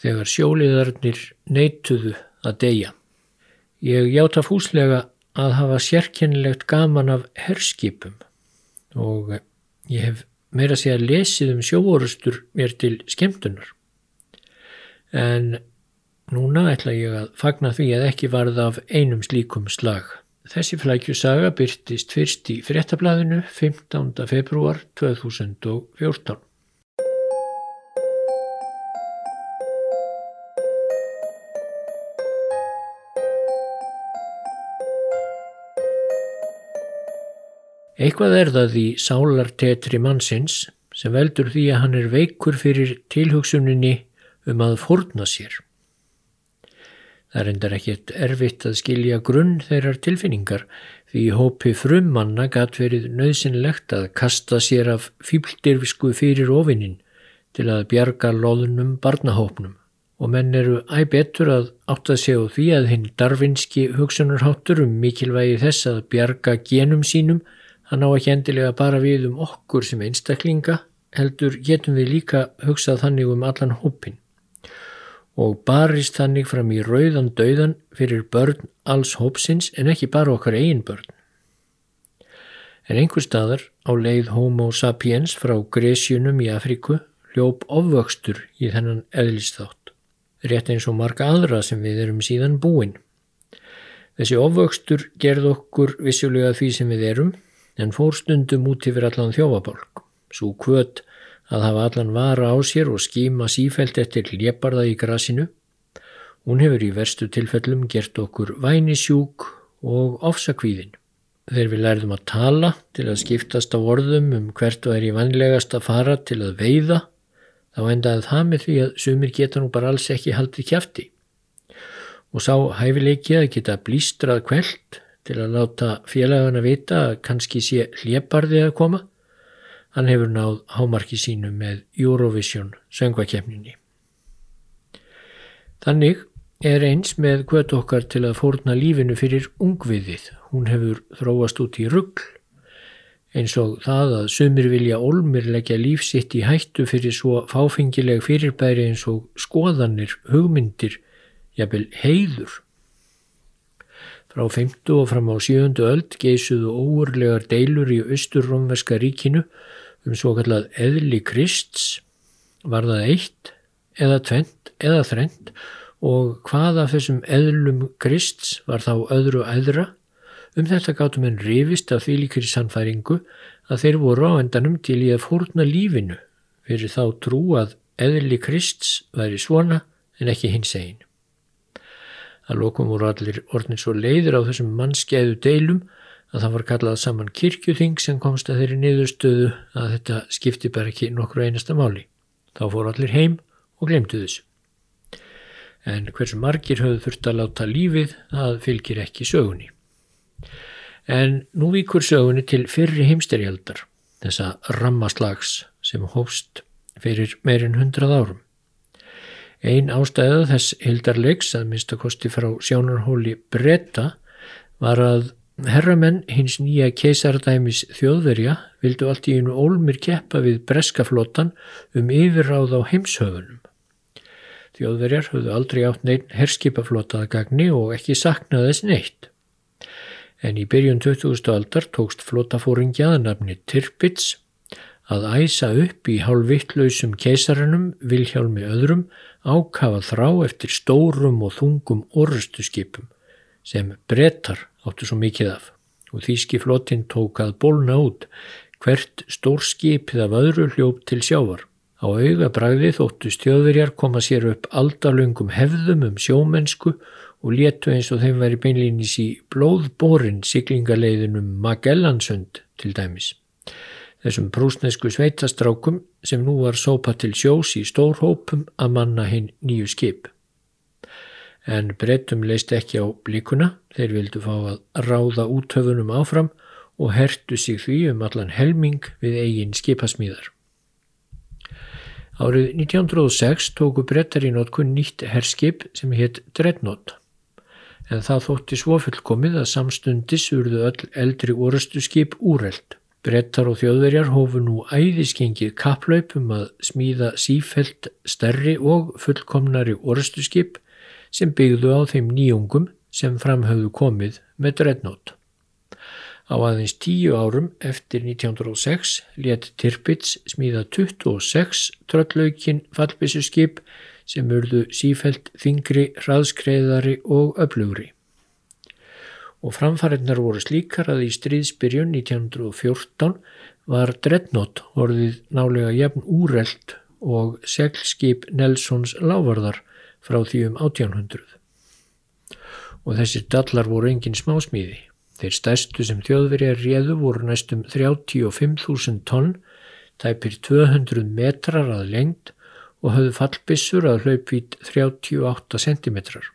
þegar sjóliðarnir neituðu að deyja. Ég játa fúslega að hafa sérkennilegt gaman af herskipum og ég hef meira að segja lesið um sjóorustur mér til skemmtunar. En núna ætla ég að fagna því að ekki varð af einum slíkum slag. Þessi flækjusaga byrtist fyrst í fréttablaðinu 15. februar 2014. Eitthvað er það í sálartetri mannsins sem veldur því að hann er veikur fyrir tilhugsuninni um að forna sér. Það er endar ekkert erfitt að skilja grunn þeirrar tilfinningar því hópi frummanna gatt verið nöðsynlegt að kasta sér af fýbldirfisku fyrir ofinnin til að bjarga loðunum barnahópnum og menn eru æg betur að átta sig á því að hinn darfinski hugsunarháttur um mikilvægi þess að bjarga genum sínum Hann á ekki endilega bara við um okkur sem einstaklinga, heldur getum við líka hugsað þannig um allan hópin og barist þannig fram í rauðan dauðan fyrir börn alls hópsins en ekki bara okkar eigin börn. En einhver staðar á leið Homo sapiens frá Gresjunum í Afriku hljóp ofvöxtur í þennan eðlistátt, rétt eins og marga aðra sem við erum síðan búin. Þessi ofvöxtur gerð okkur vissulega því sem við erum en fór stundum út yfir allan þjófabálk. Svo kvöt að hafa allan vara á sér og skíma sífælt eftir hléparða í grasinu. Hún hefur í verstu tilfellum gert okkur vænisjúk og ofsakvíðin. Þegar við lærðum að tala til að skiptast á orðum um hvert og er í vanlegast að fara til að veiða, þá endaði það með því að sumir geta nú bara alls ekki haldið kjæfti. Og sá hæfileiki að geta blístrað kveld til að láta félagana vita að kannski sé hliðbarði að koma. Hann hefur náð hámarki sínu með Eurovision söngvakefninni. Þannig er eins með kvöt okkar til að fórna lífinu fyrir ungviðið. Hún hefur þróast út í ruggl eins og það að sumir vilja olmir leggja lífsitt í hættu fyrir svo fáfengileg fyrirbæri eins og skoðanir, hugmyndir, jafnvel heiður. Frá 50 og fram á 7. öld geysuðu óurlegar deilur í austurrómverska ríkinu um svo kallað eðli Krists, var það eitt eða tvent eða þrent og hvað af þessum eðlum Krists var þá öðru æðra, um þetta gáttum en rifist af þvílikri sannfæringu að þeir voru á endanum til í að fórna lífinu fyrir þá trú að eðli Krists væri svona en ekki hins einn. Að lokum voru allir orðin svo leiðir á þessum mannskeiðu deilum að það var kallað saman kirkjuþing sem komst að þeirri niðurstöðu að þetta skipti bara ekki nokkru einasta máli. Þá fór allir heim og glemtu þessu. En hversu margir höfðu þurft að láta lífið, það fylgir ekki sögunni. En nú vikur sögunni til fyrri heimsterjaldar, þessa rammaslags sem hófst fyrir meirinn hundrað árum. Einn ástæða þess hildarleiks að minnst að kosti frá sjónarhóli bretta var að herramenn hins nýja keisardæmis þjóðverja vildu allt í einu ólmir keppa við breskaflottan um yfirráð á heimshöfunum. Þjóðverjar höfðu aldrei átt neitt herskipaflottaða gagni og ekki saknaði þess neitt. En í byrjun 20. aldar tókst flottafóringjaðanafni Tirpitz að æsa upp í hálfvittlausum keisarannum Vilhjálmi öðrum ákafa þrá eftir stórum og þungum orustu skipum sem brettar áttu svo mikið af og þýski flottin tók að bólna út hvert stór skipið af öðru hljóp til sjávar. Á auga bræði þóttu stjóðverjar koma sér upp aldalöngum hefðum um sjómennsku og léttu eins og þeim væri beinlýnis í blóðborin siglingaleiðinum Magellansund til dæmis þessum prúsnesku sveitastrákum sem nú var sópa til sjós í stórhópum að manna hinn nýju skip. En brettum leist ekki á blíkuna, þeir vildu fá að ráða útöfunum áfram og hertu sig því um allan helming við eigin skipasmíðar. Árið 1906 tóku brettar í notkun nýtt herskip sem hétt Dreadnought en það þótti svo fullkomið að samstundis urðu öll eldri orustu skip úreld. Brettar og þjóðverjar hófu nú æðiskengið kapplaup um að smíða sífelt stærri og fullkomnari orðstuskip sem byggðu á þeim nýjungum sem framhauðu komið með dreadnót. Á aðeins tíu árum eftir 1906 let Tirpitz smíða 26 tröllaukinn fallbissuskip sem urðu sífelt þingri, hraðskreiðari og öflugri og framfæriðnar voru slíkar að í stríðsbyrjun 1914 var Dreadnought orðið nálega jafn úreld og seglskip Nelsons lávarðar frá því um 1800. Og þessir dallar voru engin smásmíði. Þeir stærstu sem þjóðverjar réðu voru næstum 35.000 tonn, tæpir 200 metrar að lengt og höfðu fallbissur að hlaupvít 38 centimetrar.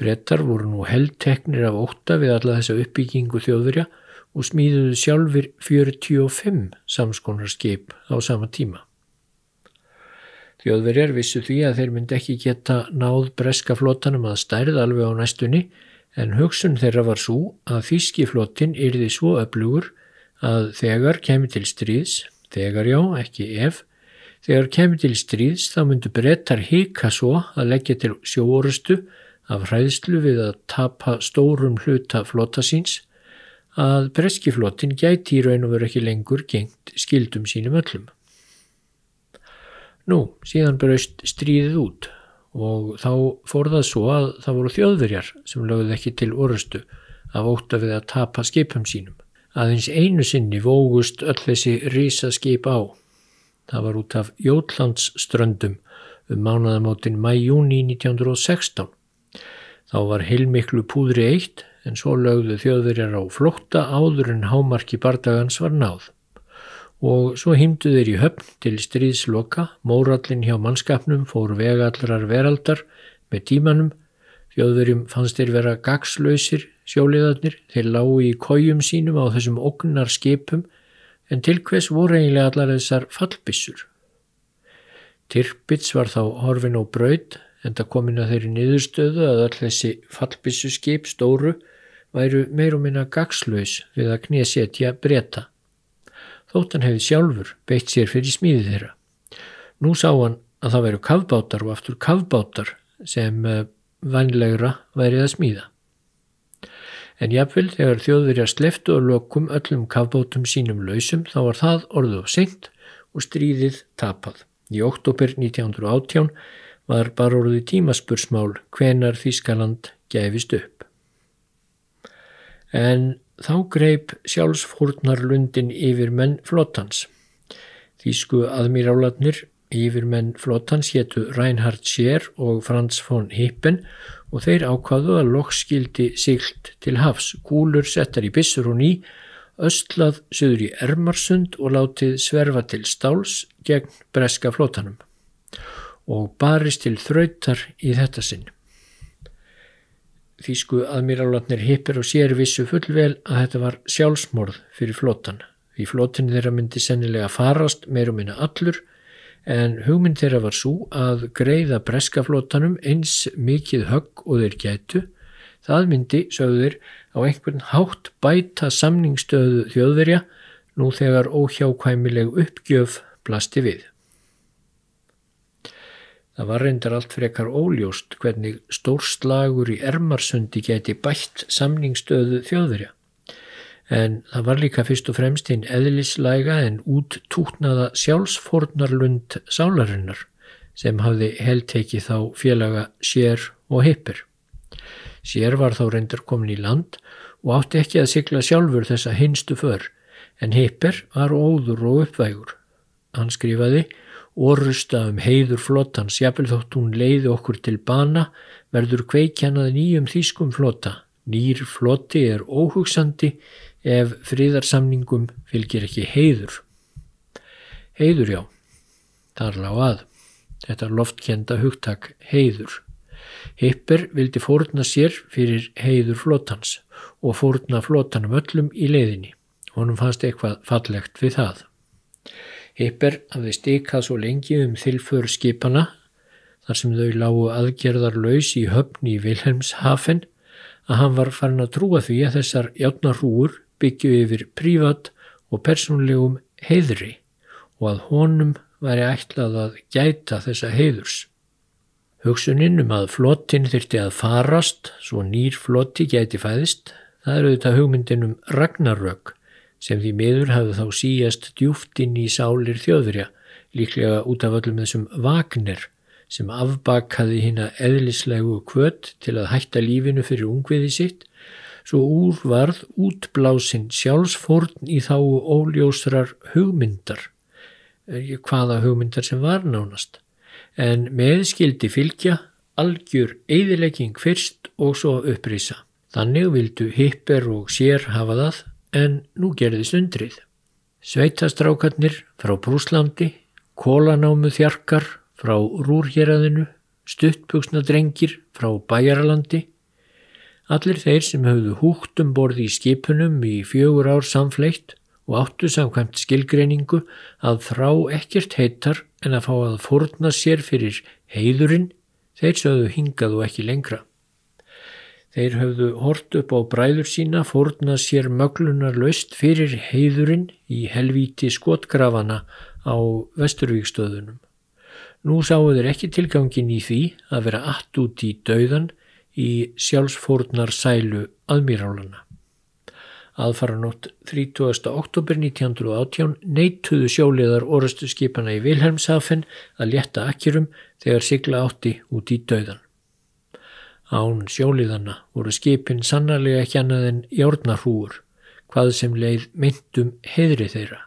Brettar voru nú heldteknir af ótta við alla þessa uppbyggingu þjóðverja og smíðuðu sjálfur 45 samskonarskip á sama tíma. Þjóðverjar vissu því að þeir myndi ekki geta náð breska flottanum að stærð alveg á næstunni en hugsun þeirra var svo að þýskiflottin yrði svo öflugur að þegar kemur til stríðs, þegar já, ekki ef, þegar kemur til stríðs þá myndu brettar hika svo að leggja til sjóorustu af hræðslu við að tapa stórum hluta flota síns að breskiflotin gæti í raun og veru ekki lengur gengt skildum sínum öllum. Nú, síðan braust stríðið út og þá fór það svo að það voru þjóðverjar sem lögði ekki til orustu af óta við að tapa skipum sínum. Aðeins einu sinni vógust öll þessi rísaskip á. Það var út af Jótlandsströndum um mánaðamótin mæjúni 1916 Þá var heilmiklu púðri eitt en svo lögðu þjóðverjar á flótta áður en hámarki bardagans var náð. Og svo hýmdu þeir í höfn til stríðsloka, mórallin hjá mannskapnum fór vegallrar veraldar með tímanum, þjóðverjum fannst þeir vera gagslausir sjóliðarnir, þeir lágu í kójum sínum á þessum ognar skipum en til hvers voru eiginlega allar þessar fallbissur. Tirpits var þá horfin á braud en það komin að þeirri niðurstöðu að all þessi fallbissu skip stóru væru meir og minna gagslaus við að knésetja breyta. Þóttan hefði sjálfur beitt sér fyrir smíði þeirra. Nú sá hann að það væru kavbátar og aftur kavbátar sem eh, vanlegra værið að smíða. En jafnvel þegar þjóðverjar sleftu og lokum öllum kavbátum sínum lausum þá var það orðið á seint og stríðið tapað. Í oktober 1918 var bara orðið tímaspursmál hvenar Þískaland gefist upp. En þá greip sjálfsfórnarlundin yfir menn flottans. Þísku aðmírálatnir yfir menn flottans héttu Reinhard Scheer og Franz von Hippen og þeir ákvaðu að lokskildi silt til hafs, kúlur settar í bissur og ný, östlað söður í Ermarsund og látið sverfa til stáls gegn breska flottanum og barist til þrautar í þetta sinn. Þýsku aðmírálatnir hippir og sér vissu fullvel að þetta var sjálfsmorð fyrir flótan. Því flótin þeirra myndi sennilega farast meirum minna allur en hugmynd þeirra var svo að greiða breskaflótanum eins mikið högg og þeir gætu. Það myndi, sögður, á einhvern hátt bæta samningstöðu þjóðverja nú þegar óhjákvæmileg uppgjöf blasti við. Það var reyndar allt frekar óljóst hvernig stórslagur í Ermarsundi geti bætt samningsstöðu þjóðverja. En það var líka fyrst og fremst hinn eðlislæga en úttútnaða sjálfsfornarlund sálarinnar sem hafði heldtekið þá félaga sér og hippir. Sér var þá reyndar komin í land og átti ekki að sigla sjálfur þessa hinstu för en hippir var óður og uppvægur. Hann skrifaði Orusta um heiður flottans, jafnvel þótt hún leiði okkur til bana, verður kveikjannað nýjum þýskum flotta. Nýr flotti er óhugsandi ef fríðarsamningum fylgir ekki heiður. Heiður já, þar lág að. Þetta loftkenda hugtak heiður. Hipper vildi fórna sér fyrir heiður flottans og fórna flottanum öllum í leiðinni. Honum fannst eitthvað fallegt við það. Hipper hafði stikað svo lengi um þilfur skipana þar sem þau lágu aðgerðar laus í höfni í Vilhelmshafen að hann var farin að trúa því að þessar játnarúur byggju yfir prívat og persónlegum heiðri og að honum væri ætlað að gæta þessa heiðurs. Hugsuninn um að flottin þyrti að farast svo nýr flotti gæti fæðist, það eru þetta hugmyndin um ragnarök sem því miður hafði þá síjast djúft inn í sálir þjóðverja, líklega út af öllum þessum vagnir sem afbakaði hína eðlislegu kvött til að hætta lífinu fyrir ungviði sitt, svo úr varð útblásinn sjálfsfórn í þá óljósrar hugmyndar, eh, hvaða hugmyndar sem var nánast, en meðskildi fylgja algjör eðilegging fyrst og svo upprýsa. Þannig vildu hipper og sér hafa það, en nú gerðist undrið. Sveitastrákarnir frá Brúslandi, kólanámu þjarkar frá Rúrhjeraðinu, stuttbuksna drengir frá Bæjaralandi, allir þeir sem höfðu húgt um borði í skipunum í fjögur ár samfleitt og áttu samkvæmt skilgreiningu að þrá ekkert heitar en að fá að forna sér fyrir heiðurinn, þeir sögðu hingað og ekki lengra. Þeir höfðu hort upp á bræður sína, forna sér möglunar löst fyrir heiðurinn í helvíti skotgrafana á Vesturvíkstöðunum. Nú sáu þeir ekki tilgangin í því að vera allt út í dauðan í sjálfsfórnar sælu aðmýrálana. Aðfara nótt 30. oktober 1918 neittuðu sjóliðar orustu skipana í Vilhelmshafen að létta akkerum þegar sigla átti út í dauðan. Án sjóliðana voru skipin sannarlega ekki annað en járnarhúur, hvað sem leið myndum heðri þeirra.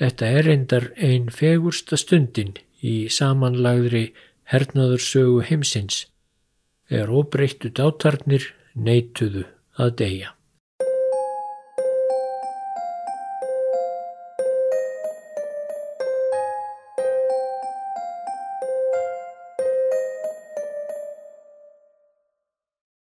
Þetta er reyndar einn fegursta stundin í samanlagðri hernaðursögu heimsins, þegar óbreyttu dátarnir neituðu að deyja.